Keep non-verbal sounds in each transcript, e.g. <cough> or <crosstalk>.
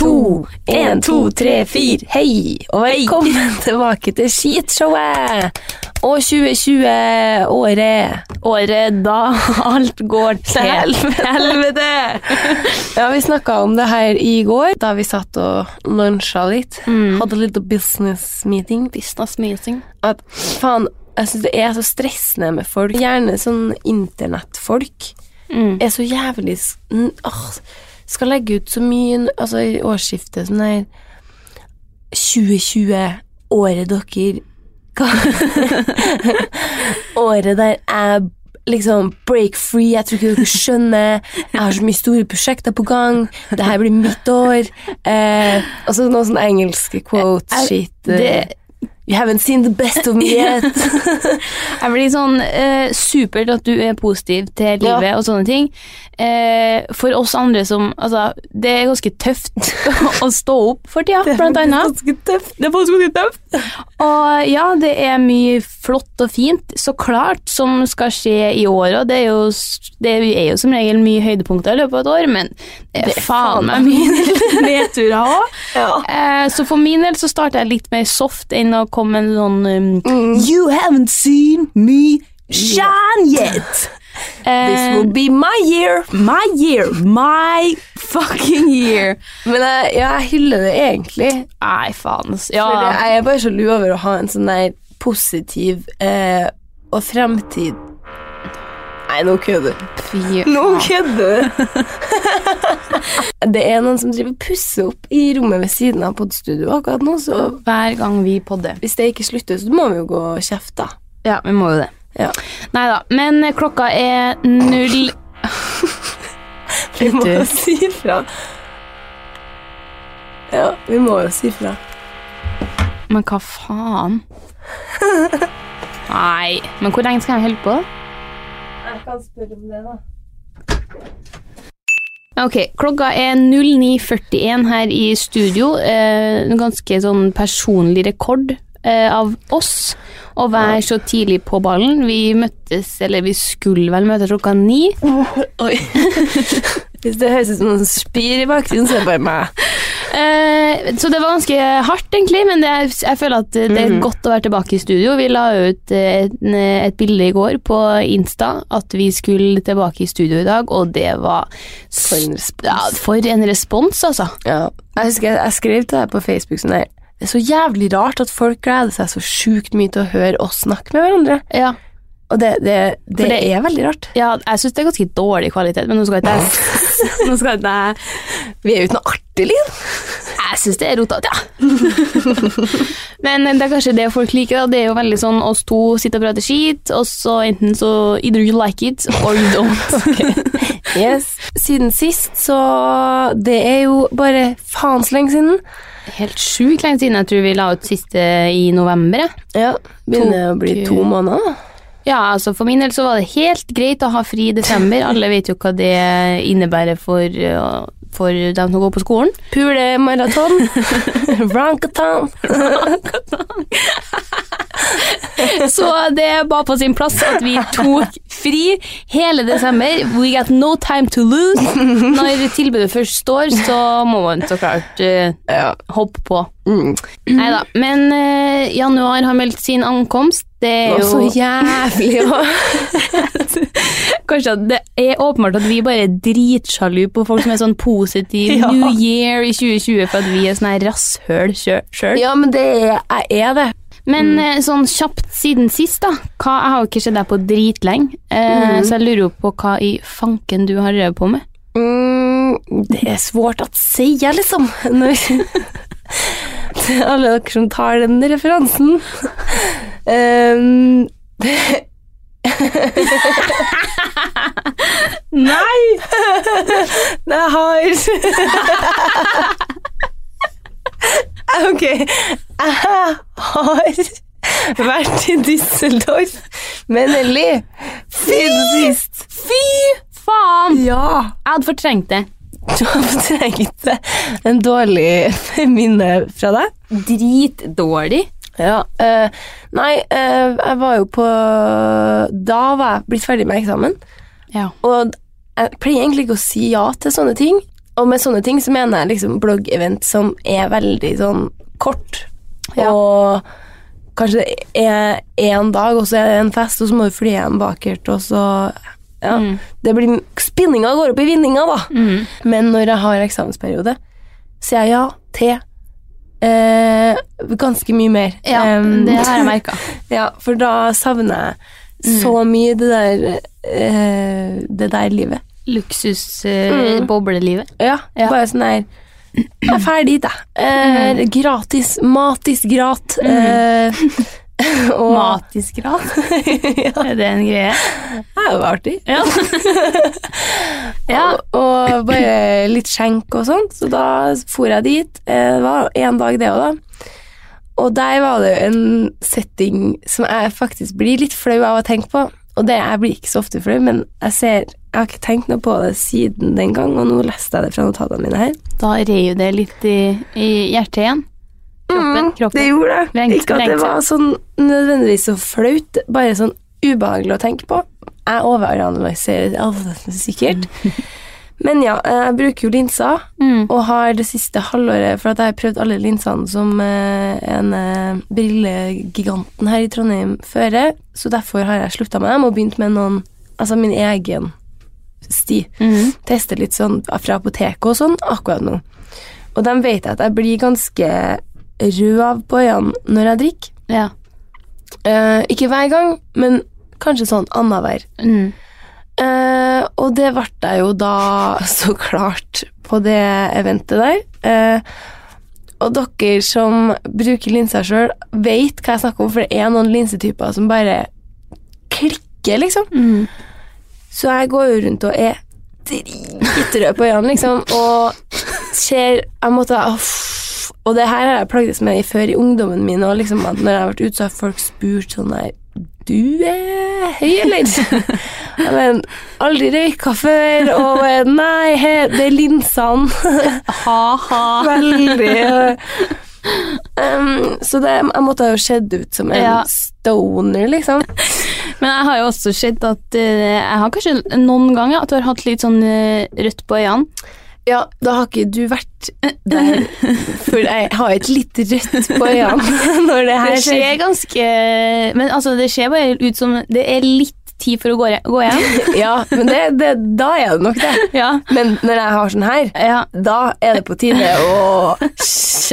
to, en, to, tre, fire. Hei, og velkommen <laughs> tilbake til Skitshowet! Og 2020, året. Året da alt går <laughs> til helvete. <laughs> ja, vi snakka om det her i går, da vi satt og lunsja litt. Hadde litt business meeting. Business meeting. At faen, jeg syns det er så stressende med folk. Gjerne sånn internettfolk. Er så jævlig åh, Skal legge ut så mye Altså, i årsskiftet sånn der 2020, året dere <laughs> Året der jeg liksom break free. Jeg tror ikke dere skjønner. Jeg har så mye store prosjekter på gang. Det her blir mitt år. Eh, og så noe sånn engelske quote-shit. det- You haven't seen the best of me yet. <laughs> Jeg blir sånn eh, supert at du er positiv til livet Ja. og sånne ting. Eh, for oss andre som Altså, det er ganske tøft <laughs> å stå opp for tida, blant annet. Det er faktisk ganske tøft. Og ja, det er mye flott og fint, så klart, som skal skje i år, og det er det er jo som regel mye høydepunkter i løpet av et år, men det er, faen meg mye <laughs> nedturer òg. <laughs> Eh, så for min del så starter jeg litt mer soft enn å komme med en sånn um, You haven't seen me shine yet. This will be my year. my year. My fucking year. Men jeg, ja, jeg hyller det egentlig. Nei, faen. For Ja. jeg er bare så sjalu over å ha en sånn der positiv eh, og fremtid Nei, nå kødder du. Nå kødder <laughs> det er noen som driver pusser opp i rommet ved siden av podstudioet akkurat nå, så Hver gang vi podder. hvis det ikke slutter, så må vi jo gå og kjefte. Ja, vi må jo det. Ja. Nei da, men klokka er null Vi må jo <laughs> si fra. Ja, vi må jo si fra. Men hva faen? Nei, men hvor lenge skal jeg holde på? Jeg kan spørre om det, da. Ok, klokka er 09.41 her i studio. Eh, en ganske sånn personlig rekord av oss å være så tidlig på ballen. Vi møttes, eller vi skulle vel møte klokka ni. <laughs> Oi. Hvis det høres ut som noen spyr i bakgrunnen, så er det bare meg. Eh, så det var ganske hardt, egentlig, men det jeg føler at det er godt å være tilbake i studio. Vi la ut eh, et, et bilde i går på Insta at vi skulle tilbake i studio i dag, og det var For en respons. Ja, for en respons, altså. Ja. Jeg husker jeg, jeg skrev til deg på Facebook sånn der Det er så jævlig rart at folk gleder seg så sjukt mye til å høre oss snakke med hverandre. Ja, Og det, det, det, det- er veldig rart. ja jeg syns det er ganske dårlig kvalitet, men nå skal ikke jeg <laughs> Nå skal ikke jeg Vi er jo ikke noe artig, Linn. Jeg syns det er rotete, ja. <laughs> Men det er kanskje det folk liker. da Det er jo veldig sånn oss to sitter og prater skit, og så enten så either you like it or you don't. <laughs> Yes. Siden sist, så Det er jo bare faen så lenge siden. Helt sjukt lenge siden. Jeg tror vi la ut siste i november. Ja, Begynner å bli to måneder. da. Ja, altså For min del så var det helt greit å ha fri i desember. Alle vet jo hva det innebærer for for dem som går på skolen. Pulemaraton. <laughs> Rankaton. Så det var på sin plass at vi tok fri hele desember. We got no time to lose. Når tilbudet først står, så må man så klart uh, hoppe på. Mm. Nei da. Men uh, januar har meldt sin ankomst. Det er jo så jævlig <laughs> Kanskje at det er åpenbart at vi bare er dritsjalu på folk som er sånn positiv <laughs> Ja. New Year i 2020 for at vi er sånn rasshøl sjøl. Ja, men det er, jeg er det. Men mm. sånn kjapt siden sist, da. Hva, jeg har jo ikke sett deg på dritlenge, eh, så jeg lurer jo på hva i fanken du har drevet på med. Mm, det er svårt å si, liksom. <laughs> Til alle dere som tar den referansen. Um, <laughs> Nei! Det har <laughs> Ok, jeg har vært i Düsseldorf med Nelly siden sist. Fy faen! Ja! Jeg hadde fortrengt det. Du har fortrengt det. en dårlig minne fra deg? Dritdårlig. Ja. Uh, nei, uh, jeg var jo på Da var jeg blitt ferdig med eksamen, Ja. og jeg pleier egentlig ikke å si ja til sånne ting. Og med sånne ting så mener jeg liksom bloggevent som er veldig sånn kort, Ja. og kanskje det er én dag, og så er det en fest, og så må du fly hjem bakert, og så ja, Mm. det blir Spinninga går opp i vinninga, da. Men når jeg har eksamensperiode, sier jeg ja til eh, ganske mye mer. Ja, um, det har jeg <laughs> merka. ja, for da savner jeg så mye det der eh, Det der livet. Luksusboblelivet. Eh, mm. Ja, Ja. bare sånn der Jeg er ferdig, jeg. Eh, gratis. Matis grat. Eh, <laughs> og Matisgrad. <laughs> Er det en greie? Det er jo artig. Ja. <laughs> ja. Og, og bare litt skjenk og sånt, så da for jeg dit. Eh, Det var en dag det òg, da. Og der var det en setting som jeg faktisk blir litt flau av å tenke på. Og det, jeg blir ikke så ofte flau, men jeg ser Jeg har ikke tenkt noe på det siden den gang, og nå leste jeg det fra notatene mine her. Da reiv det litt i, i hjertet igjen. Kroppen. Mm, kroppen. Det gjorde det. Lengt, ikke at det var sånn nødvendigvis så flaut, bare sånn ubehagelig å tenke på. Jeg overanalyserer alt sikkert. <laughs> Men ja, jeg bruker jo linser, Mm. og har det siste halvåret For at jeg har prøvd alle linsene som eh, en eh, brillegiganten her i Trondheim fører, så derfor har jeg slutta med dem og begynt med noen Altså min egen sti. Mhm. Teste litt sånn fra apoteket og sånn akkurat nå. Og de vet jeg at jeg blir ganske rød av på øynene når jeg drikker. Ja. Eh, ikke hver gang, men kanskje sånn annenhver. Mm. Eh, og det ble jeg jo da <laughs> så klart på det eventet der. Eh, og dere som bruker linser sjøl, vet hva jeg snakker om, for det er noen linsetyper som bare klikker, liksom. Mm. Så jeg går jo rundt og er dritrød på øynene, liksom, og ser Jeg måtte uff, Og det her har jeg plagdes med i før i ungdommen min, og liksom at når jeg har vært ute, så har folk spurt sånn der Du er høy, eller? <laughs> Jeg men, aldri røyka før, og nei, he, det er linsene. <laughs> Ha-ha. Veldig um, Så det, jeg måtte jo sett ut som en Ja. stoner, liksom. Men jeg har jo også sett at uh, Jeg har kanskje noen ganger at du har hatt litt sånn uh, rødt på øynene. Ja, da har ikke du vært der, for jeg har et litt rødt på øynene <laughs> når det her skjer. Det skjer ganske Men altså, det ser bare ut som det er litt tid for å gå, gå hjem. <laughs> Ja, men det, det, da er det nok det. Ja. Men når jeg har sånn her, ja. da er det på tide å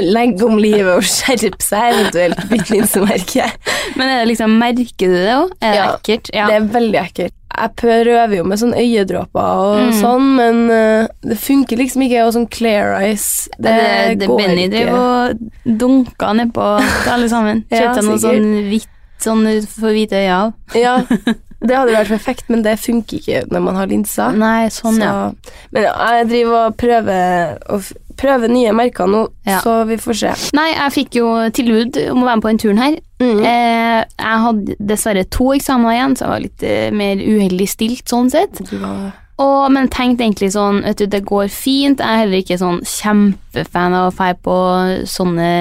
legge om livet og skjerpe seg, eventuelt bytte linsemerke. Men er det liksom, merker du det òg? Er det Ja, ekkelt? Ja. Det er veldig ekkelt. Jeg prøver jo med sånn øyedråper og Mm. sånn, men uh, det funker liksom ikke. Og sånn clear eyes, det, det, det går Benny ikke. drev og dunker nedpå til alle sammen. <laughs> Ja, noe sånn hvitt sånn for hvite øyne av. <laughs> Ja, <laughs> det hadde vært perfekt, men det funker ikke når man har linser. Nei, sånn, ja. Men jeg driver og prøver, f- prøver nye merker nå, Ja. så vi får se. Nei, jeg fikk jo tilbud om å være med på den turen her. Mm. Eh, jeg hadde dessverre to eksamener igjen, så jeg var litt eh, mer uheldig stilt sånn sett. Og, men tenkte egentlig sånn Vet du, det går fint. Jeg er heller ikke sånn kjempefan av å feire på sånne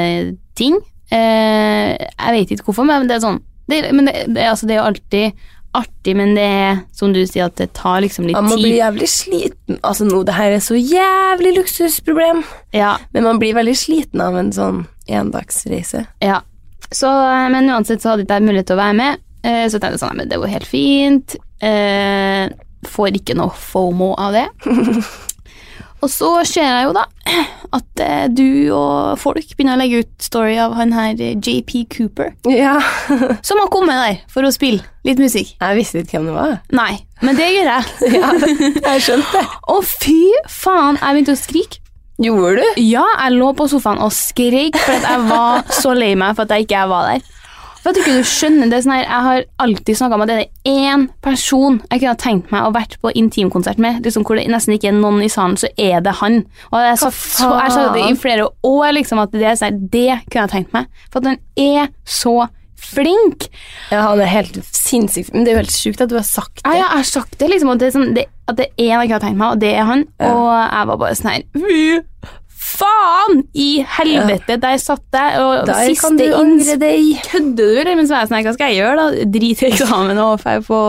ting. Eh, jeg vet ikke hvorfor, men det er sånn det, Men det, det, altså, det er jo alltid artig, men det er som du sier, at det tar liksom litt Man må tid. bli jævlig sliten. Altså nå, det her er så jævlig luksusproblem. Ja, Men man blir veldig sliten av en sånn endagsreise. Ja. Så, eh, men uansett så hadde ikke jeg mulighet til å være med, eh, så tenkte jeg sånn, men det går helt fint. Eh, får ikke noe FOMO av det. <laughs> og så ser jeg jo da at eh, du og folk begynner å legge ut story av han her eh, JP Cooper, Ja. <laughs> som har kommet der for å spille litt musikk. Jeg visste ikke hvem det var. Nei, men det gjør jeg. <laughs> Ja, jeg skjønte <laughs> det. Å fy faen, jeg begynte å skrike. Gjorde du? Ja, jeg lå på sofaen og skrek for at jeg var så lei meg for at jeg ikke var der. For du ikke skjønner det sånn her, Jeg har alltid snakka om at det er én person jeg kunne ha tenkt meg å vært på intimkonsert med, liksom hvor det nesten ikke er noen i salen, så er det han. Og jeg sa, så, jeg det i flere år liksom, at det, sånn her, det kunne jeg tenkt meg. For at han er så flink. Ja, han er helt sinnssykt Men det er jo helt sjukt at du har sagt det. ja, jeg har sagt det, liksom, at det er, sånn, det, at det er en jeg ikke har tenkt meg, og det er han. Og jeg var bare sånn her Fy faen i helvete! Der satt jeg, og Der siste angre deg. Kødder du, mens jeg er sånn, hva skal jeg gjøre, da? Drite i eksamen og dra på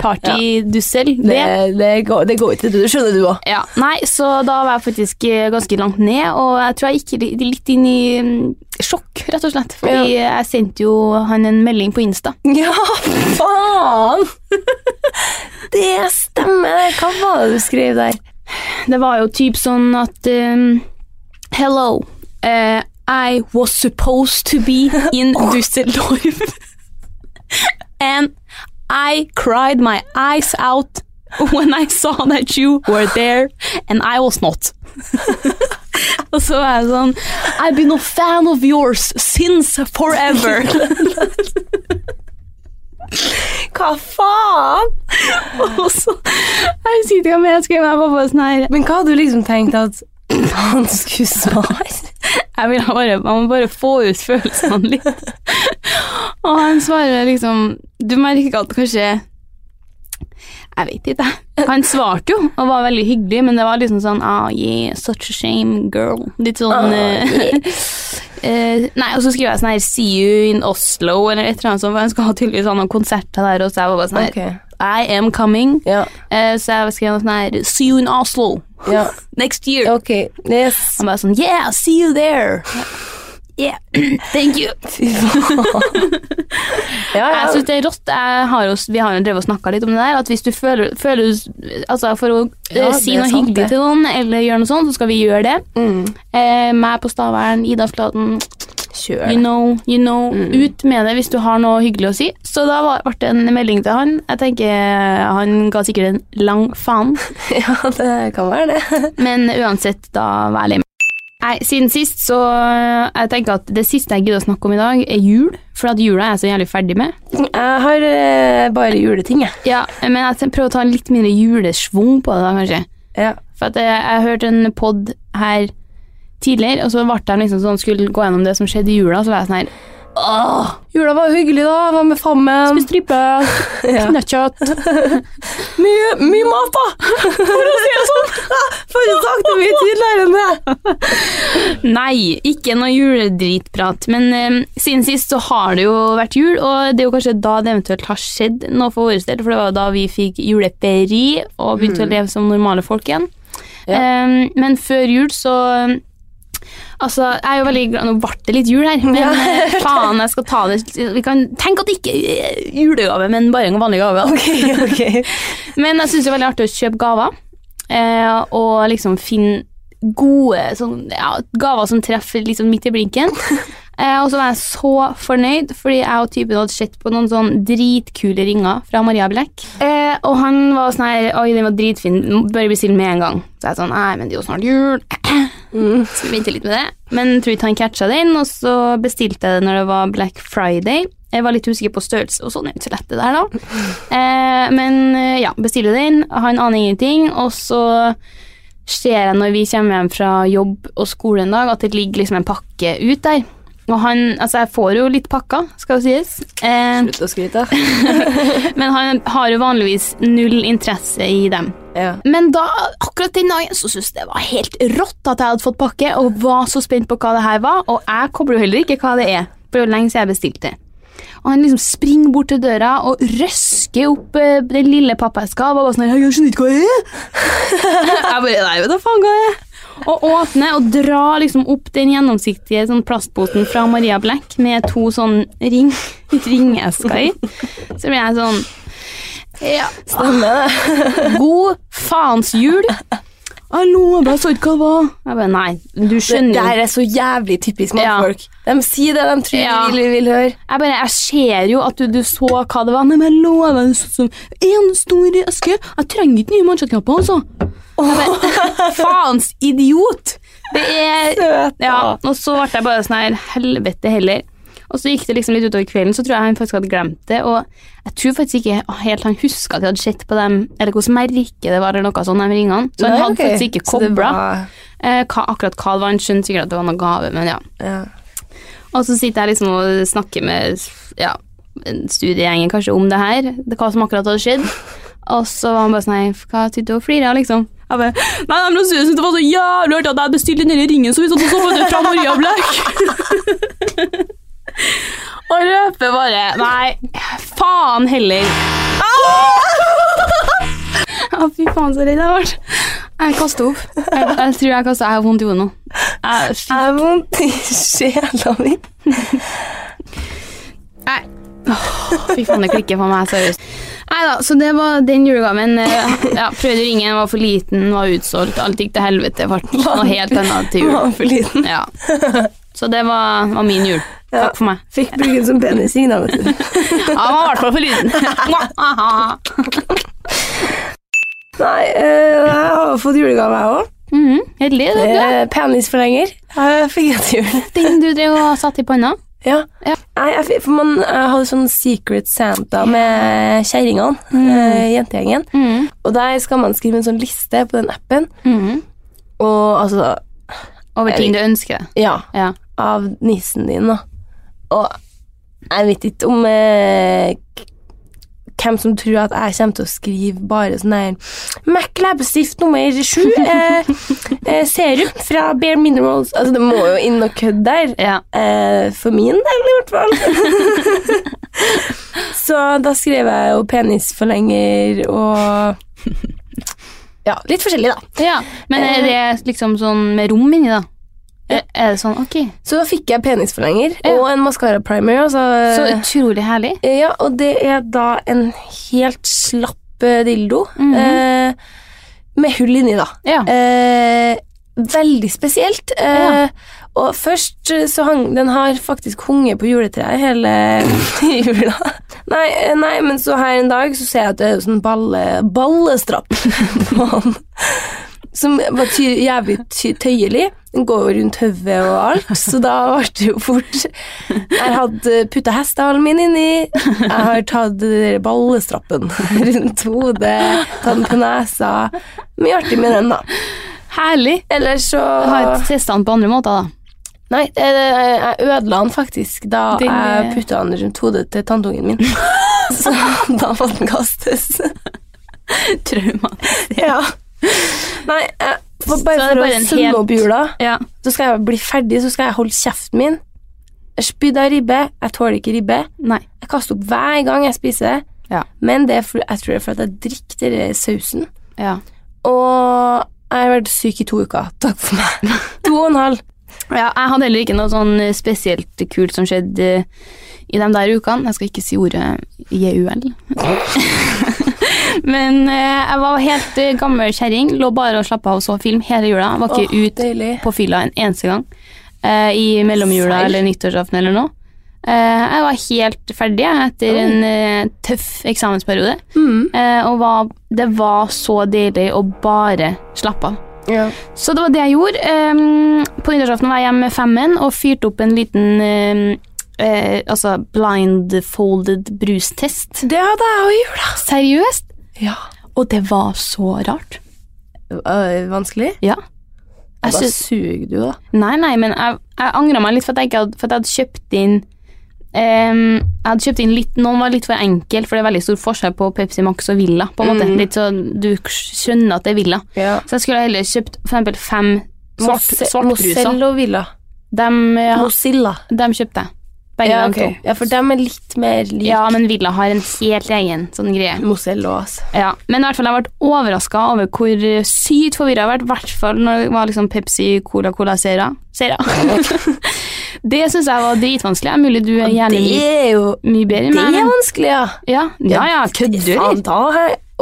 partydussel? Det, Det. det, går, det går ikke, det skjønner du òg. Ja, nei, så da var jeg faktisk eh, ganske langt ned, og jeg tror jeg gikk litt inn i mm, sjokk, rett og slett. Fordi jeg sendte jo han en melding på Insta. <laughs> Ja, faen! <laughs> Det stemmer. Hva var det du skrev der? Det var jo typ sånn at um, Hello. Uh, I was supposed to be in <laughs> Düsseldorf. And I cried my eyes out when I saw that you were there, and I was not. <laughs> Og så er jeg sånn I've been a fan of yours since forever. <laughs> Hva faen? Og så Jeg husker ikke hva jeg skrev, jeg var bare sånn her Men hva hadde du liksom tenkt at han skulle svare? Jeg vil bare, man må bare få ut følelsene litt. Og han svarer liksom Du merker at kanskje Jeg vet ikke, jeg. Han svarte jo og var veldig hyggelig, men det var liksom sånn ah, yeah, such a shame, girl. Litt sånn oh, yeah. Uh, <laughs> Nei, og så skriver jeg sånn her See you in Oslo, eller et eller annet sånt, for han skal ha tydeligvis ha noen konserter der, og så jeg var bare sånn her Ok. I am coming. Ja. Eh, så jeg skrev noe sånn her See you in Oslo ja. <laughs> next year. Ok. Yes. Han bare sånn Yeah, see you there. Yeah, <clears throat> thank you. <laughs> <laughs> Ja, Jeg syns det er rått. Har jo, vi har jo drevet og snakka litt om det der. At hvis du føler, føler Altså For å eh, Ja, si noe sant, hyggelig det. til noen, eller gjøre noe sånt, så skal vi gjøre det. Mm. Eh, meg på Stavern, Ida Flaten, Kjør. you know, you know. Mm. Ut med det hvis du har noe hyggelig å si. Så da ble det en melding til han. Jeg tenker Han ga sikkert en lang faen, <laughs> Ja, det kan være det. <laughs> men uansett, da vær litt lei meg. Nei, Siden sist så jeg tenker at det siste jeg gidder å snakke om i dag, er jul. For at jula er jeg så jævlig ferdig med. Jeg har uh, bare juleting, jeg. Ja, men jeg prøver å ta litt mindre julesvung på det da, kanskje. Ja. For at jeg, jeg hørte en pod her tidligere, og så ble jeg liksom sånn, skulle gå gjennom det som skjedde i jula, så var jeg sånn her Åh, Jula var hyggelig, da. Hva var med fammen. spiste ribbe, <laughs> Ja. knøttkjøtt <laughs> Mye, mye mat, da! <laughs> For å si det sånn. For å snakke det mye tidligere enn det. Nei, ikke noe juledritprat. Men eh, siden sist så har det jo vært jul, og det er jo kanskje da det eventuelt har skjedd noe for vår del, for det var da vi fikk juleperi og begynte å leve som normale folk igjen. Ja. Eh, men før jul så Altså, jeg er jo veldig glad Nå ble det litt jul her, men Ja. eh, faen, jeg skal ta det Vi kan tenke at det ikke er julegave, men bare en vanlig gave. Ok, okay. <laughs> Men jeg syns det er veldig artig å kjøpe gaver, eh, og liksom finne gode sånn, ja, gaver som treffer liksom midt i blinken. <laughs> Eh, og så var jeg så fornøyd, fordi jeg og typen hadde sett på noen sånn dritkule ringer fra Maria Black. Eh, og han var sånn her Oi, den var dritfin, bør bestille med en gang. Så jeg sånn Nei, men det er jo snart jul. <clears throat> Så vi venter litt med det. Men jeg tror ikke han catcha den, og så bestilte jeg det når det var Black Friday. Jeg var litt usikker på størrelse, og sånn er ikke så lett det der, da. <laughs> Eh, men eh, ja, bestiller den. Han aner ingenting, og så ser jeg når vi kommer hjem fra jobb og skole en dag, at det ligger liksom en pakke ut der. Og han, altså jeg får jo litt pakker, skal det sies. Eh, Slutt å skryte. <laughs> men han har jo vanligvis null interesse i dem. Ja. Men da, akkurat den dagen så syntes jeg det var helt rått at jeg hadde fått pakke, og var så spent på hva det her var, og jeg kobler jo heller ikke hva det er, for det var lenge siden jeg bestilte. Og han liksom springer bort til døra og røsker opp eh, den lille pappeska og bare sånn «Hei, Jeg skjønner ikke hva det er! <laughs> jeg bare Nei, vet da faen hva det er. Og åpner og drar liksom opp den gjennomsiktige sånn plastposen fra Maria Black med to sånn ring, <laughs> ringesker i. Så blir jeg sånn Ja, Stemmer det. <laughs> God faens jul. Jeg bare sa ikke hva det var. Jeg bare, nei, du skjønner det der her er så jævlig typisk Ja. mannfolk. De sier det de tror Ja. vi vil, vil høre. Jeg bare, jeg ser jo at du, du så hva det var. Nei, men jeg lover, er sånn som en stor eske. Jeg trenger ikke nye mansjettknapper, altså. Oh. bare, Faens idiot! Det er Søt, Ja, og så ble jeg bare sånn her, helvete heller. Og så gikk det liksom litt utover kvelden, så tror jeg han faktisk hadde glemt det. Og jeg tror faktisk ikke helt han huska at jeg hadde sett på dem, eller hvilket merke det var, eller noe sånt, de ringene. Så han Nei, hadde okay. faktisk ikke kobla var- eh, akkurat hva det var. Han skjønte sikkert at det var noe gave, men ja. Ja. Og så sitter jeg liksom og snakker med ja, studiegjengen kanskje om det her, det, hva som akkurat hadde skjedd. Og så var han bare sånn Nei, hva sitter du og flirer av, liksom? Jeg bare Nei, nei, jeg syntes det var så jævlig artig at jeg bestilte den der ringen, så vi satt og så på det fra Maria Black. <laughs> og røper bare Nei, faen heller. Å, fy faen, så redd jeg ble. Jeg kaster opp. Jeg, jeg tror jeg kaster Jeg har vondt i hodet nå. Jeg, har vondt i sjela mi. Nei. Oh, Fy faen, det klikker for meg, seriøst. Nei da, så det var den julegaven. Eh, Ja, prøvde ringen, var for liten, var utsolgt, alt gikk til helvete. Ble noe helt annet til jul. Var for liten. Ja. Så det var, var min jul. Ja. Takk for meg. Fikk bruke den som penisring, da, vet du. <laughs> Ja, den var i hvert fall for liten. <laughs> Nei, øh, jeg har fått julegave, jeg òg. Mhm, Heldig, det. du. Eh, Penisforlenger. Fikk jeg til jul. <laughs> Den du drev og satte i panna. Ja. Ja. Nei, for man hadde sånn Secret Santa med kjerringene, eh, jentegjengen. Mm. Og der skal man skrive en sånn liste på den appen. Mm. Og altså Over ting du ønsker. Ja, Ja. Av nissen din, da. Og jeg vet ikke om eh, hvem som tror at jeg kommer til å skrive bare sånn her Mac leppestift nummer sju. <laughs> Eh, eh, serum fra Bare Minerals. Altså, det må jo inn og kødde der. Ja. Eh, for min del, i hvert fall. <laughs> Så da skrev jeg jo penisforlenger og Ja, litt forskjellig, da. ja. Men er det liksom sånn med rom inni, da? Er, er det sånn, ok. Så da fikk jeg penisforlenger Ja. og en mascara primer. Altså, Så utrolig herlig. Ja, og det er da en helt slapp dildo dildo -hmm. eh, med hull inni, da. Ja. Eh, veldig spesielt. Eh, Ja. Og først eh, så hang Den har faktisk hunget på juletreet hele <laughs> jula. Nei, eh, nei, men så her en dag så ser jeg at det er sånn balle, ballestrapp <laughs> på han. Som var jævlig tøyelig. Den går rundt hodet og alt, så da ble det jo fort Jeg hadde putta hestehalen min inni, jeg har tatt ballestrappen <laughs> rundt hodet, tatt den på nesa. Mye artig med den, da. Herlig. Eller så har testa den på andre måter, da. Nei, jeg ødela den faktisk da Din... jeg eh, putta den rundt hodet til tanteungen min. <laughs> Så da måtte den kastes. Traumatisk. Ja. Nei, jeg, for bare for bare å helt- opp jula, Ja. så skal jeg bli ferdig, så skal jeg holde kjeften min. Jeg spydde av ribbe, jeg tåler ikke ribbe. Nei. Jeg kaster opp hver gang jeg spiser det. Ja. Men det er for, jeg tror det er for at jeg drikker den sausen. Ja. Og jeg har vært syk i to uker. Takk for meg. <laughs> To og en halv. ja. Jeg hadde heller ikke noe sånn spesielt kult som skjedde eh, i de der ukene. Jeg skal ikke si ordet JUL. <laughs> Men eh, jeg var helt eh, gammel kjerring. Lå bare og slappa av og så film hele jula. Var ikke oh, ut deilig. på fylla en eneste gang. Eh, I mellomjula Seil. eller nyttårsaften eller noe. Jeg var helt ferdig etter Oi. en tøff eksamensperiode. Mm. Og var, det var så deilig å bare slappe av. Ja. Så det var det jeg gjorde. På nyttårsaften var jeg hjemme med femmen og fyrte opp en liten altså blindfolded brustest. Det hadde jeg òg i jula. Seriøst? Ja. Og det var så rart. Vanskelig? Ja. Jeg Da suger du, da. nei, nei, men jeg, jeg angra meg litt for at jeg, hadde, for at jeg hadde kjøpt inn um, jeg hadde kjøpt inn litt Noen var litt for enkel, for det er veldig stor forskjell på Pepsi Max og Villa. På en måte. Litt så Du skjønner at det er Villa. Ja. Så jeg skulle heller kjøpt for eksempel fem svart. Mozell og Villa. Dem, ja, Mozilla. dem kjøpte jeg. Begge Ja, okay. ja, for dem er litt mer like. Ja, men Villa har en helt egen sånn greie. Mozell altså. Ja, men i hvert fall jeg ble overraska over hvor sykt forvirra jeg ble, i hvert fall når det var liksom Pepsi Cola Cola Sera. Sera. <laughs> det syns jeg var dritvanskelig. Det mulig du er gjerne Det mye, mye bedre Det enn meg. er vanskelig, ja. Ja, ja, ja kødder du,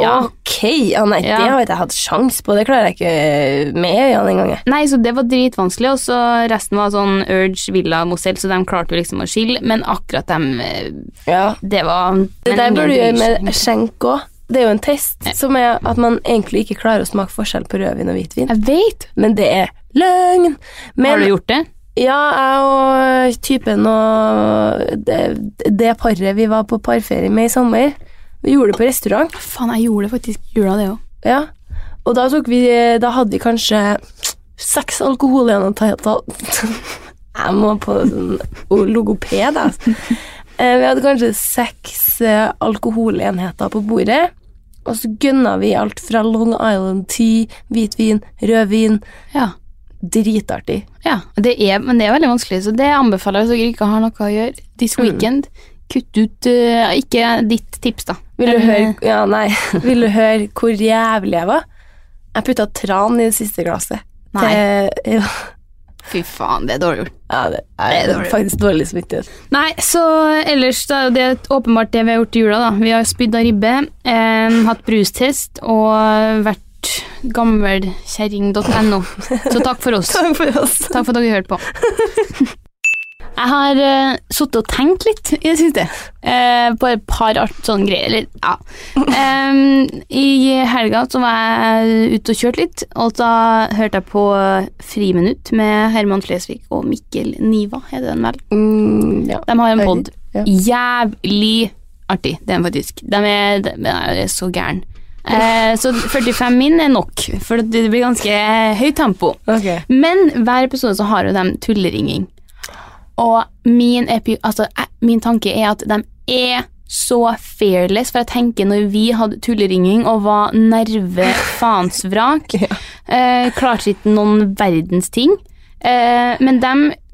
Ja. Ok, ja, nei, Ja. det har ikke jeg hatt sjans på. Det klarer jeg ikke med øynene engang. Nei, så det var dritvanskelig, og så resten var sånn Urge, Villa, Mozell, så de klarte jo liksom å skille, men akkurat dem eh, Ja. Det var Det der burde du gjøre med skjenk òg. Det er jo en test som er at man egentlig ikke klarer å smake forskjell på rødvin og hvitvin. Jeg vet! Men det er løgn. Men, Har du gjort det? Ja, jeg og typen og det, det paret vi var på parferie med i sommer, vi gjorde det på restaurant. Faen, jeg gjorde det faktisk jula, det òg. Ja. Og da, tok vi, da hadde vi kanskje seks alkoholenheter <laughs> Jeg må på sånn logoped, altså. Eh, Vi hadde kanskje seks eh, alkoholenheter på bordet. Og så gønna vi alt fra Long Island tea, hvitvin, rødvin. Ja. Dritartig. Ja, det er, men det er veldig vanskelig, så det anbefaler jeg hvis dere ikke har noe å gjøre this weekend. Kutt ut uh, Ikke ditt tips, da. Vil du høre Ja, nei. <laughs> Vil du høre hvor jævlig jeg var? Jeg putta tran i det siste glasset. Nei. Til, ja, Fy faen, det er dårlig gjort. ja, det er, Det er dårlig. faktisk dårlig smittighet. Nei, så ellers da, det er åpenbart det vi har gjort i jula, da. Vi har spydd av ribbe, eh, hatt brustest og vært gammelkjerring.no. Så takk for oss. <laughs> Takk for oss. Takk for at dere hørte på. <laughs> Jeg har uh, sittet og tenkt litt i det siste uh, på et par art, sånne greier. Eller, ja. Um, <laughs> I helga så var jeg ute og kjørte litt, og da hørte jeg på Friminutt med Herman Flesvig og Mikkel Niva, heter den vel. Mm, ja. De har en pod. Ja. Jævlig artig, den faktisk. De er, de er så gæren. Eh, så 45 min er nok, for det blir ganske høyt tempo. Okay. Men hver episode så har jo de tulleringing. Og min, altså, eh, min tanke er at de er så fearless, for jeg tenker når vi hadde tulleringing og var nervefansvrak <laughs> ja. eh, klarte ikke noen verdens ting. Eh, men de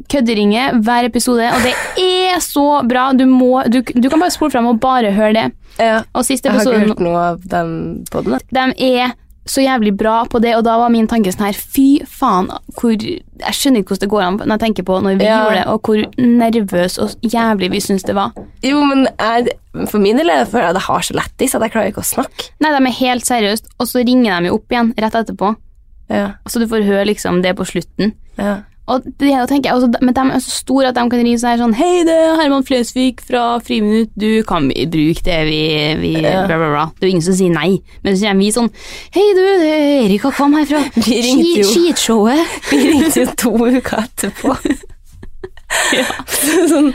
kødderinger hver episode, og det er så bra. Du, må, du, du kan bare spole frem og bare høre det. Ja. Og siste Jeg har ikke hørt noe av dem på den. de er så jævlig bra på det, og da var min tanke sånn her Fy faen, hvor Jeg skjønner ikke hvordan det går an når jeg tenker på når vi Ja. gjorde det, og hvor nervøs og jævlig vi syns det var. Jo, men jeg, for min del er det for at jeg har så lættis at jeg klarer ikke å snakke. Nei, de er helt seriøst, og så ringer de jo opp igjen rett etterpå, Ja, så du får høre liksom det på slutten. ja. Og det tenker jeg også, Men de er så store at de kan ringe sånn sånn Hei, det er Herman Flesvig fra Friminutt. Du kan bruke det, vi, vi Ja. bla, bla, bla. Det er jo ingen som sier nei. Men så kommer vi sånn Hei, du, det er Erika Kvam her fra <laughs> skishowet. Vi ringte jo to uker etterpå. <laughs> <laughs> sånn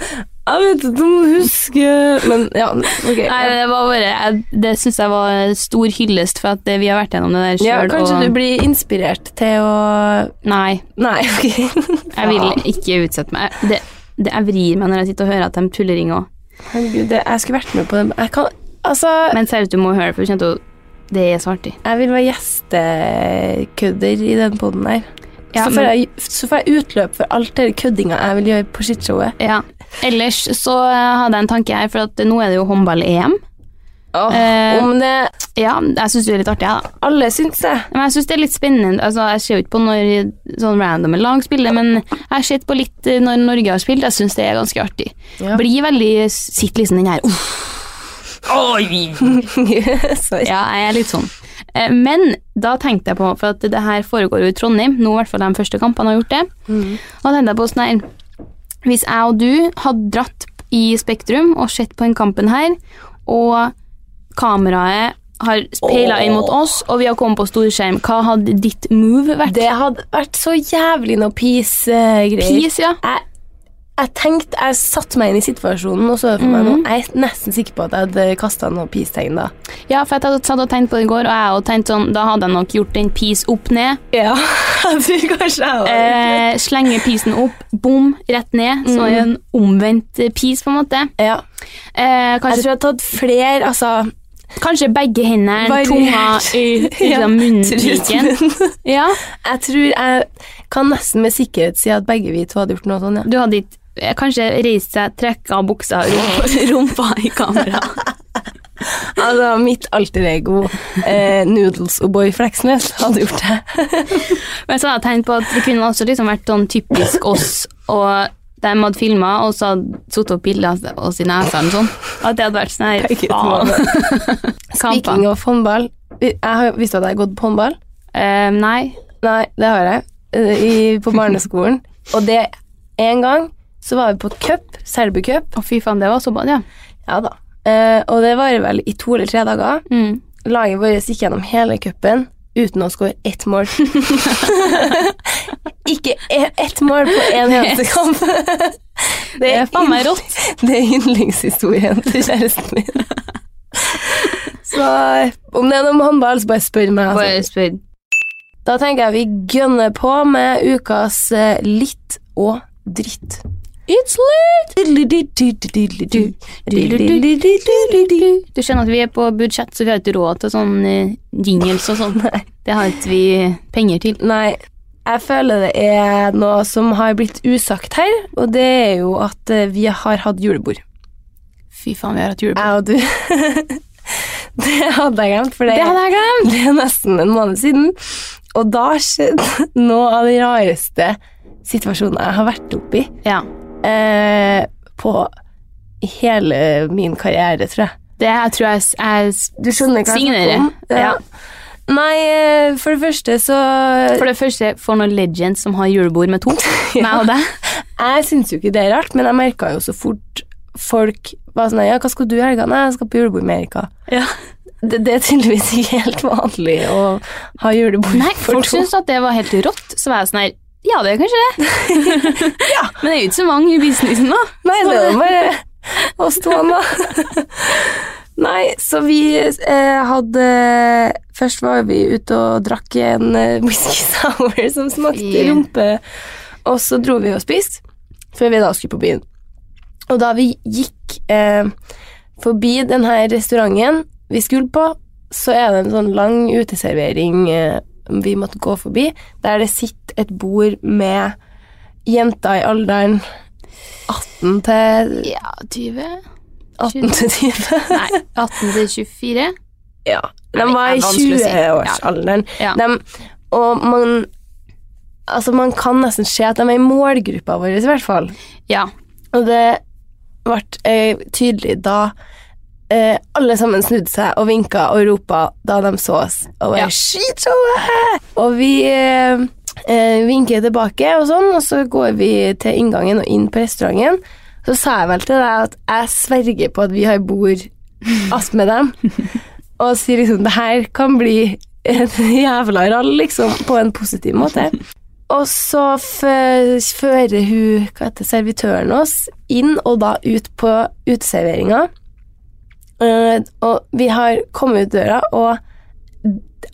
Jeg vet ikke om du husker Men ja, ok. Nei, det var bare jeg, Det syns jeg var stor hyllest for at det, vi har vært gjennom det der ja, kanskje kanskje du blir inspirert til å Nei, Nei, ok. <laughs> jeg vil ikke utsette meg. Det, det Jeg vrir meg når jeg sitter og hører at de tulleringer òg. Herregud, det, jeg skulle vært med på dem. Jeg kan Altså, Men seriøst, du må høre det, for du kjente jo Det er så artig. jeg vil være gjestekødder i den poden her. Ja, så, får jeg, så får jeg utløp for alt det køddinga jeg vil gjøre på shitshowet. Ja. Ellers så hadde jeg en tanke her, for at nå er det jo håndball-EM. Eh, Om det Ja, jeg syns det er litt artig, jeg, da. Alle syns det. Men jeg syns det er litt spennende. Altså, jeg ser jo ikke på når sånn random lag spiller, men jeg har sett på litt eh, når Norge har spilt. Jeg syns det er ganske artig. Ja. Blir veldig Sitter liksom den her uff, Sorry. <laughs> Ja, jeg er litt sånn. Eh, Men da tenkte jeg på, for at det her foregår jo i Trondheim, nå i hvert fall de første kampene har gjort det, og da tenkte jeg på sånn her Hvis jeg og du hadde dratt i Spektrum og sett på den kampen her, og kameraet har peila inn mot oss, og vi har kommet på storskjerm, hva hadde ditt move vært? Det hadde vært så jævlig noe peace-greier. Peace, ja. Jeg, jeg tenkte, jeg satte meg inn i situasjonen og så for meg nå. Jeg er nesten sikker på at jeg hadde kasta noe peace-tegn da. Ja, for jeg hadde satt og tenkt på det i går, og jeg hadde tenkt sånn, da hadde jeg nok gjort den peace opp ned. Ja. <laughs> Jeg tror kanskje jeg var Eh, Slenge pisen opp, bom, rett ned. Så er det en omvendt peace, på en måte. ja. Eh, Jeg tror jeg har tatt flere, altså kanskje begge hendene, Variert. tunga i <laughs> Ja, liksom, munnviken. Ja, Jeg tror jeg kan nesten med sikkerhet si at begge vi to hadde gjort noe sånn, ja. du hadde ikke kanskje reist seg, trekke av buksa, rumpa, <laughs> rumpa i kamera. <laughs> Altså, mitt alter ego, eh, Noodles og Boy Fleksnes, hadde gjort det. <laughs> Men så hadde jeg tenkt på at det kunne også liksom vært sånn typisk oss, og de hadde filma, og så hadde satt opp bilder av oss i nesa og sånn. At det hadde vært sånn her faen. Speaking of håndball, jeg har du at jeg har gått på håndball. Eh, nei. Nei, det har jeg. eh, I, på barneskolen. Og det en gang så var vi på cup, Selbucup. Å, fy faen, det var så bra, ja. Ja da. Eh, og det varer vel i to eller tre dager. Mm. Laget vårt gikk gjennom hele cupen uten å skåre ett mål. <laughs> Ikke e- ett mål på én eneste kamp. Det er faen meg rått. Det er yndlingshistorien til kjæresten min. Så om det er noe med håndball, så bare spør meg. Bare Altså. spør. Da tenker jeg vi gønner på med ukas eh, litt og dritt. It's lit! Du skjønner at vi er på budsjett, så vi har ikke råd til sånn eh, jingles og sånn. <laughs> Det har ikke vi penger til. Nei, jeg føler det er noe som har blitt usagt her, og det er jo at eh, vi har hatt julebord. Fy faen, vi har hatt julebord. Jeg og du. <laughs> det hadde jeg glemt, for det, Det hadde jeg glemt! <laughs> det er nesten en måned siden. Og da skjedde noe av de rareste situasjonene jeg har vært oppi Ja. Eh, på hele min karriere, tror jeg. Det jeg tror jeg, er Du skjønner hva jeg snakker om? Ja. Nei, eh, for det første så For det første, for noen legends som har julebord med to. <laughs> Meg og deg. Jeg syns jo ikke det er rart, men jeg merka jo så fort folk var sånn Ja, hva skal du i helga? Nei, jeg skal på julebord med Erika. Ja. Det, det er tydeligvis ikke helt vanlig å ha julebord Nei, for folk to. syntes at det var helt rått. Så var jeg sånn her Ja, det er kanskje det. <laughs> Men det er jo ikke så mange i businessen, da. Nei, det er bare oss to, da. <laughs> Nei, så vi eh, hadde Først var vi ute og drakk en eh, whisky <laughs> sour som smakte Yeah. rumpe, og så dro vi og spiste før vi da skulle på byen. Og da vi gikk eh, forbi denne restauranten vi skulle på, så er det en sånn lang uteservering eh, vi måtte gå forbi, der det sitter et bord med jenter i alderen 18 til Ja, 20 18 til 20. Nei, 18 til 24. Ja. De var i det er vanskelig å si. 20-årsalderen. Ja. Ja. Og man Altså, man kan nesten se at de er i målgruppa vår, i hvert fall. Ja. Og det ble eh, tydelig da eh, alle sammen snudde seg og vinka og ropa da de så oss. Og bare Ja. Og vi eh, eh, vinker tilbake og sånn, og så går vi til inngangen og inn på restauranten. Så sa jeg vel til deg at jeg sverger på at vi har bord <laughs> med dem. Og sier liksom det her kan bli en <laughs> jævla rall, liksom, på en positiv måte. Og så fører hun hva heter, servitøren oss inn og da ut på uteserveringa. Eh, og vi har kommet ut døra, og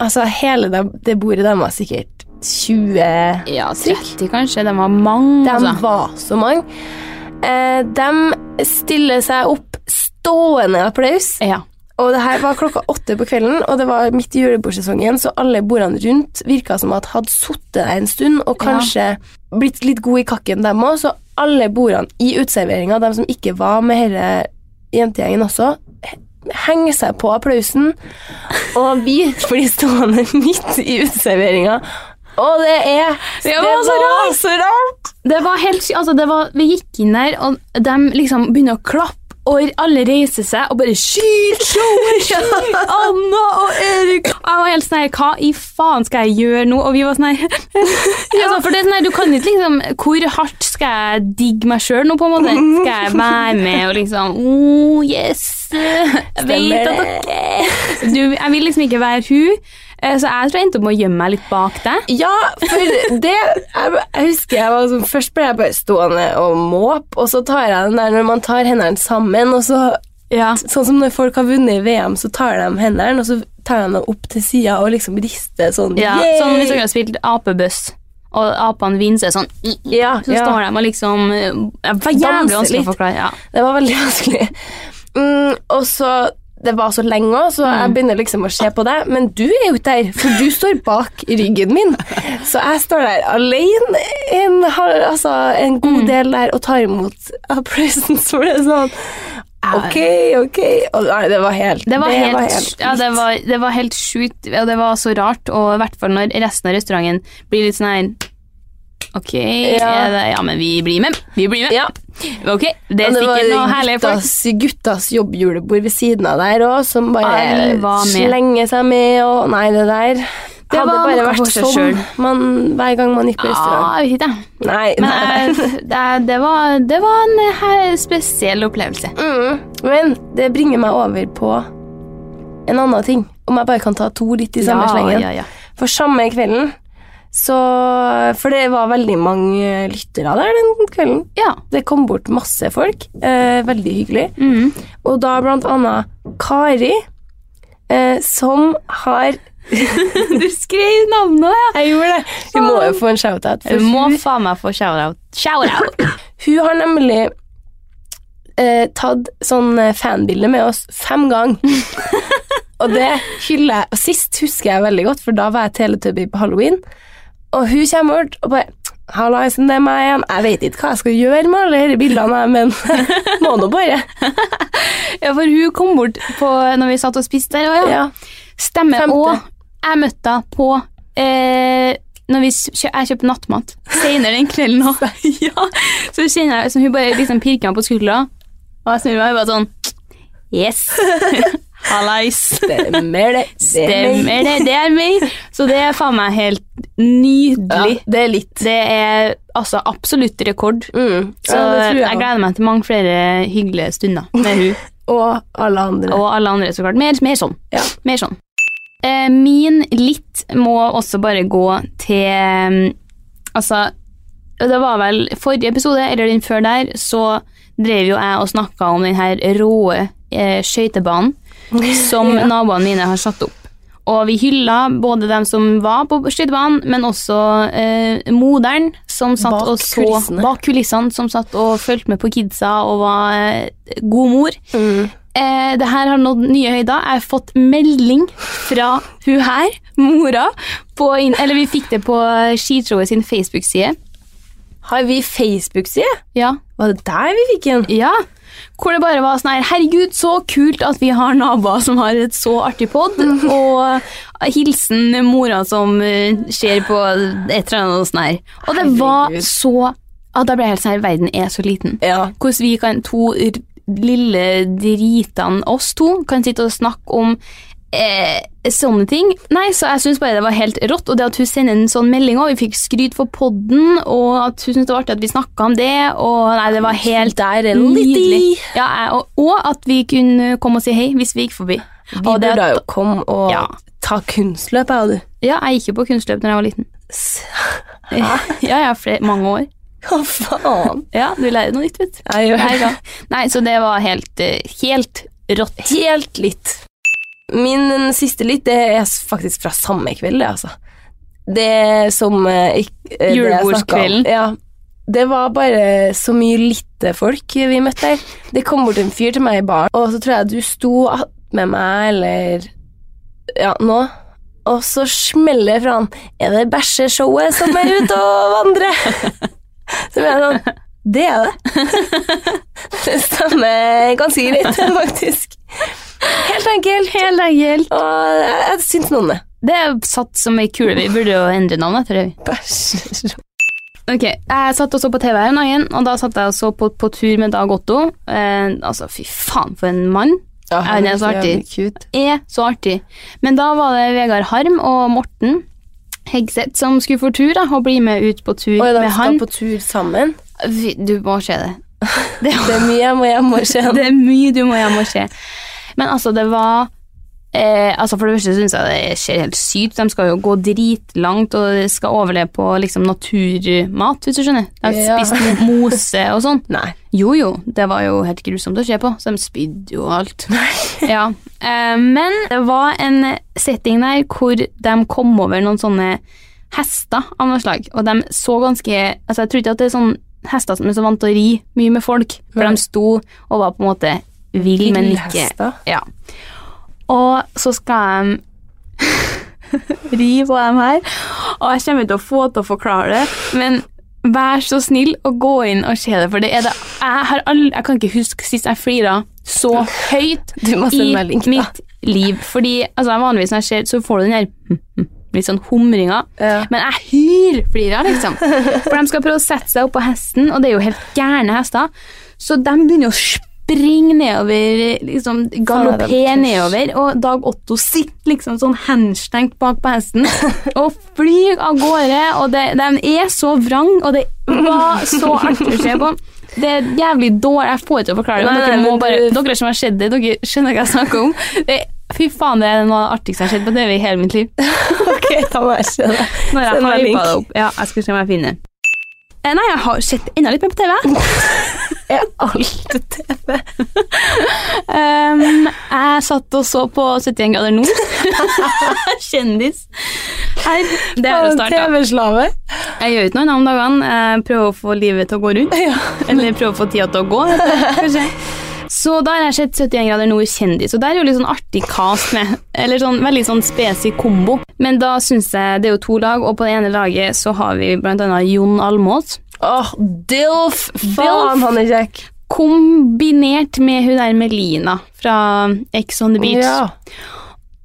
altså hele det, det bordet der var sikkert 20 ja, 30 kanskje. De var mange, De altså. var så mange. Uh, de stiller seg opp stående applaus. Ja. Og det her var klokka åtte på kvelden, og det var midt i julebordsesongen, så alle bordene rundt virka som at hadde sittet der en stund, og kanskje blitt litt gode i kakken, dem òg. Så alle bordene i uteserveringa, de som ikke var med denne jentegjengen også, henger seg på applausen, og vi blir stående midt i uteserveringa. Og det er Det var så rart! så rart! Det var helt altså det var, Vi gikk inn der, og de liksom begynner å klappe, og alle reiser seg og bare Skyt showet! Skyt! Anna og Erik! Og Jeg var helt sånn Hva i faen skal jeg gjøre nå? Og vi var sånn her <laughs> altså, For det er sånn Du kan ikke liksom Hvor hardt skal jeg digge meg sjøl nå, på en måte? Skal jeg være med og liksom Oh, yes! Jeg vet at dere Jeg vil liksom ikke være hun. Eh, Så jeg tror jeg endte opp med å gjemme meg litt bak deg. Ja, for det Jeg, jeg husker jeg var sånn Først ble jeg bare stående og måp, og så tar jeg den der når man tar hendene sammen, og så Ja. Sånn som når folk har vunnet i VM, så tar de hendene, og så tar de dem opp til sida og liksom rister sånn Ja, Yay! Sånn hvis dere har spilt apebuss og apene vinner, så er det sånn Ja, Så ja. står de og liksom Det var jævlig vanskelig å forklare. Ja. Det var veldig <laughs> vanskelig. Mm, og så Det var så lenge òg, så Mm. jeg begynner liksom å se på deg. Men du er jo ikke der, for du står bak ryggen min. Så jeg står der alene en, altså, en god Mm. del der og tar imot applausen. for det sånn Ok, ok. Og, nei, det var helt Det var helt, helt ja, det var, det var helt sjukt, og det var så rart, og i hvert fall når resten av restauranten blir litt sånn her Ok, Ja. ja, men vi blir med. Vi blir med. Ja. Ok, det er det var sikkert noe herlige folk. guttas, guttas jobbjulebord ved siden av der òg, som bare var slenger seg med og Nei, det der Det hadde bare vært sånn man, hver gang man gikk på Ja, restaurant. vet ikke. Nei, Men <laughs> det, det, var, det var en her, spesiell opplevelse. Mm. Men det bringer meg over på en annen ting. Om jeg bare kan ta to litt i samme ja, slengen. ja, ja. For samme kvelden så For det var veldig mange lyttere der den kvelden. ja. Det kom bort masse folk. Eh, veldig hyggelig. Mm. Og da blant annet Kari, eh, som har <laughs> Du skrev navnet, ja. Jeg gjorde det. Hun må jo få en shout-out. Hun må faen meg få shout-out. Shout-out! <clears throat> hun har nemlig eh, tatt sånn eh, fanbilde med oss fem ganger. <laughs> og det hyller jeg. Og sist husker jeg veldig godt, for da var jeg teletubby på halloween. Og hun kommer bort og bare Hallaisen, det er meg igjen. Jeg vet ikke hva jeg skal gjøre med alle disse bildene, men <laughs> må nå bare. <laughs> Ja, for hun kom bort på, når vi satt og spiste der, og ja. Ja. Stemmer. òg. Jeg møtte henne på eh, når vi jeg kjøpte nattmat senere den kvelden òg. <laughs> ja. Så kjenner jeg som hun bare liksom pirker meg på skuldra, og jeg snur meg og bare sånn Yes. Hallais. Stemmer det. Stemmer det. Det er meg. Så det er faen meg helt nydelig. Ja, det er litt. Det er altså absolutt rekord. Mm. Så ja, jeg jeg. gleder meg til mange flere hyggelige stunder med hun <laughs> Og alle andre. og alle andre, så klart. Mer, mer sånn. Ja. Mer sånn. Eh, min litt må også bare gå til mm, Altså, det var vel forrige episode, eller den før der, så drev jo jeg og snakka om den her råe eh, skøytebanen <laughs> som naboene mine har satt opp. Og vi hylla både dem som var på skøytebanen, men også eh, moderen som satt Bak og så kulissene. bak kulissene, som satt og fulgte med på kidsa og var eh, god mor. Mm. Eh, det her har nådd nye høyder. Jeg har fått melding fra hun her, mora, på eller vi fikk det på skishowet sin Facebook-side. Har vi Facebook-side? Ja. Var det der vi fikk den? ja. Hvor det bare var sånn her Herregud, så kult at vi har naboer som har et så artig pod. <laughs> Og hilsen mora som eh, ser på et eller annet sånn her. Og det var Herregud. så ah, Da ble jeg helt sånn her Verden er så liten. Ja. Hvordan vi kan, to lille dritene, oss to, kan sitte og snakke om eh, sånne ting. Nei, så jeg syns bare det var helt rått. Og det at hun sender en sånn melding òg, vi fikk skryt for podden, og at hun syntes det var artig at vi snakka om det, og nei, det var helt Der er nydelig. Ja, og, og at vi kunne komme og si hei hvis vi gikk forbi. Vi burde at- jo komme og Ja. ta kunstløp, jeg og du. Ja, jeg gikk jo på kunstløp da jeg var liten. <laughs> Ja, ja, flere, mange år. Hva faen? Ja, du lærer noe nytt, vet du. Jeg. Nei, så det var helt, eh, helt rått. Helt litt. Min siste lytt det er faktisk fra samme kveld, det, altså. Det som eh, eh, Julebordskvelden. Ja. Det var bare så mye lite folk vi møtte der. Det kom bort en fyr til meg i baren, og så tror jeg du sto med meg, eller ja, nå. Og så smeller det fra han Er det bæsjeshowet som er ute og vandrer? <laughs> Så blir jeg sånn Det er det. <laughs> Det stemmer ganske greit, <laughs> faktisk. Helt enkelt. Helt enkelt. Og jeg, syns noen det. Det er satt som ei kule. Vi burde jo endre navnet etter det. <laughs> Ok, Jeg satt og så på TV her om dagen, og da satt jeg og så på, på tur med Dag Otto. Eh, altså, fy faen, for en mann. Ja, han er så artig. Cute. Er så artig. Men da var det Vegard Harm og Morten Hegseth som skulle få tur, da, og bli med ut på tur Oi, de med skal han. på tur sammen. Du må se det. <laughs> Det, Det er mye jeg må hjem og se. det er mye du må hjem og se. Men altså, det var eh, altså For det første syns jeg det ser helt sykt De skal jo gå dritlangt og de skal overleve på liksom naturmat, hvis du skjønner. De har Ja. spist mose og sånn. <laughs> Nei. Jo, jo, det var jo helt grusomt å se på, så de spydde jo alt. <laughs> ja. eh, men det var en setting der hvor de kom over noen sånne hester av noe slag, og de så ganske Altså, jeg tror ikke at det er sånn hester som er så vant til å ri mye med folk, for de sto og var på en måte vill, men ikke? Ja. Og så skal de <laughs> ri på dem her, og jeg kommer til å få til å forklare det, men vær så snill å gå inn og se det, for det er det Jeg, har aldri, jeg kan ikke huske sist jeg flira så høyt i link, mitt liv. Fordi altså, vanligvis når jeg ser, så får du den der litt sånn humringa. Ja. Men jeg hylflirer, liksom. For de skal prøve å sette seg opp på hesten, og det er jo helt gærne hester. Så de begynner å springe nedover, liksom Faen, galoppere det er nedover, og Dag Otto sitter liksom sånn henstengt bak på hesten <laughs> og flyr av gårde, og det, de er så vrang, og det var så artig å se på. Det er jævlig dårlig, jeg får ikke til å forklare det, Nei, dere, nei, bare, dere som har sett det, dere skjønner hva jeg snakker om. Det, fy faen, det er noe av det artigste jeg har sett på TV i hele mitt liv. <laughs> Ok, da må jeg se det. Når jeg hypa det opp. Ja, jeg skal se om jeg finner Nei, jeg har sett enda litt mer på TV. Er <laughs> <laughs> alt TV? Um, jeg satt og så på 71 grader nord. <laughs> Kjendis. Her, det er å starte. TV-slave. Jeg gjør ikke noe annet om dagene. Prøver å få livet til å gå rundt. Eller prøver å få tida til å gå. Kanskje. Så da har jeg sett 71 grader nord kjendis, og der er jo litt sånn artig cast med. Eller sånn veldig sånn spesifikk kombo. Men da syns jeg det er jo to lag, og på det ene laget så har vi blant annet Jon Almås. Åh, Dilf! Faen, han er kjekk. Kombinert med hun der Melina fra Ex on the Beach. Ja.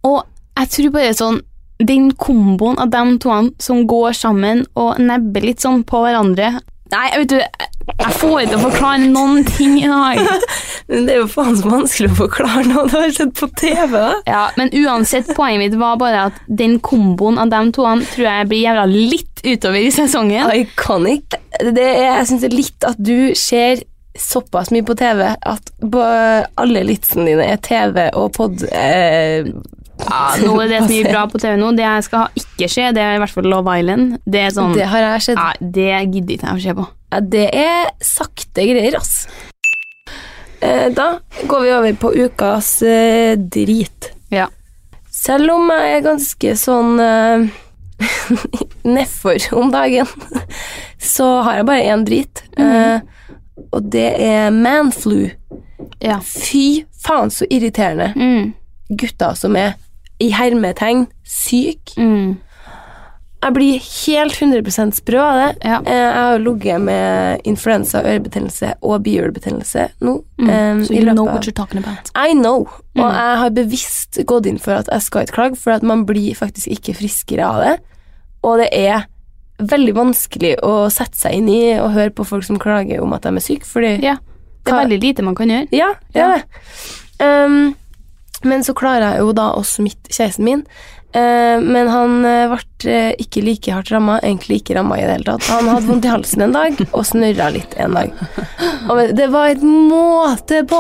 Og jeg tror bare sånn Den komboen av de to som går sammen og nebber litt sånn på hverandre Nei, vet du, jeg får ikke å forklare noen ting i dag. <laughs> Men det er jo faen så vanskelig å forklare noe du har sett på TV. da. Ja, men uansett, poenget mitt var bare at den komboen av de to tror jeg blir jævla litt utover i sesongen. Iconic. Det er, jeg syns litt at du ser såpass mye på TV at alle litsene dine er TV og pod... Eh, Ja, nå er det som gir bra på TV nå. Det jeg skal ikke se, det er i hvert fall Love Island. Det er sånn Det har jeg sett. Ja, det gidder ikke jeg å se på. Ja, det er sakte greier, ass. Eh, da går vi over på ukas eh, drit. Ja. Selv om jeg er ganske sånn eh, <laughs> nedfor om dagen, så har jeg bare én drit. Eh, og det er manflu. Ja. Fy faen, så irriterende. Mm. Gutter som er i hermetegn syk. Mm. Jeg blir helt 100 sprø av det. Ja. Eh, Jeg har ligget med influensa, ørebetennelse og bihulebetennelse nå. Mm. Um, So i you know what you're talking about. I know. Og jeg har bevisst gått inn for at jeg skal ikke klage, for at man blir faktisk ikke friskere av det. Og det er veldig vanskelig å sette seg inn i og høre på folk som klager om at de er syke, fordi Ja. Det er veldig lite man kan gjøre. Ja, det er det. Um, men så klarer jeg jo da å smitte kjæresten min. Eh, men han eh, ble eh, ikke like hardt ramma, egentlig ikke ramma i det hele tatt. Han hadde vondt i halsen en dag og snørra litt en dag. Og det var et måte på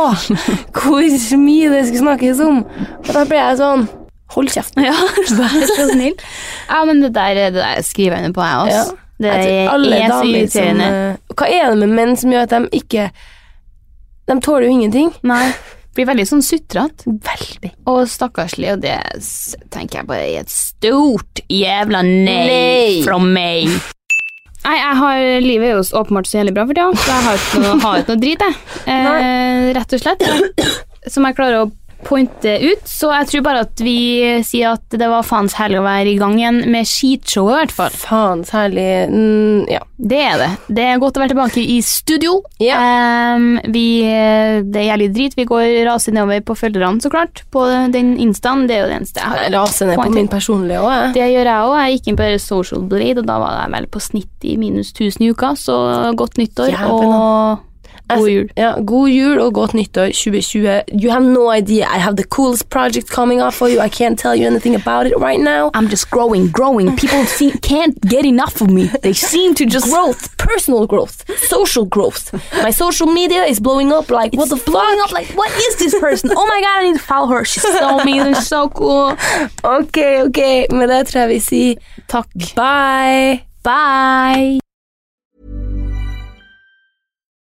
hvor mye det skulle snakkes om. Og da ble jeg sånn Hold kjeften. Ja, <laughs> vær så snill. Ja, men det der, det der skriver jeg under på, jeg Ja. også. Det Jeg tror er, så som, irriterende. eh, Hva er det med menn som gjør at de ikke De tåler jo ingenting. Nei. Blir veldig sånn sutrete Veldig. og stakkarslig, og det tenker jeg bare er et stort jævla nei, Nei. fra meg. Nei, jeg har, livet er jo åpenbart så jævlig bra for tida, så jeg har ikke noe, har ikke noe drit, jeg. Eh, rett og slett. Som jeg klarer å pointe ut, så jeg tror bare at vi sier at det var faens herlig å være i gang igjen med skitshowet, i hvert fall. Faens herlig mm, Ja. Det er det. Det er godt å være tilbake i studio. Ja. Um, vi, det er jævlig drit. Vi går raser nedover på følgerne, så klart. På den instaen. Det er jo det eneste jeg har. Jeg raser ned på min personlige òg, jeg. Det gjør jeg òg. Jeg gikk inn på Social Blade, og da var jeg vel på snitt i minus 1000 i uka, så godt nyttår Jævlig. og god jul. Ja, god jul og godt nyttår 2020. You have no idea. I have the coolest project coming up for you. I can't tell you anything about it right now. I'm just growing, growing. People see, can't get enough of me. They seem to just Growth, personal growth, social growth. My social media is blowing up like what the blowing fuck? up like, what is this person? Oh my god, I need to follow her. She's so amazing, so cool. <laughs> Ok, ok. Med det tror jeg vi sier Takk. bye. Bye.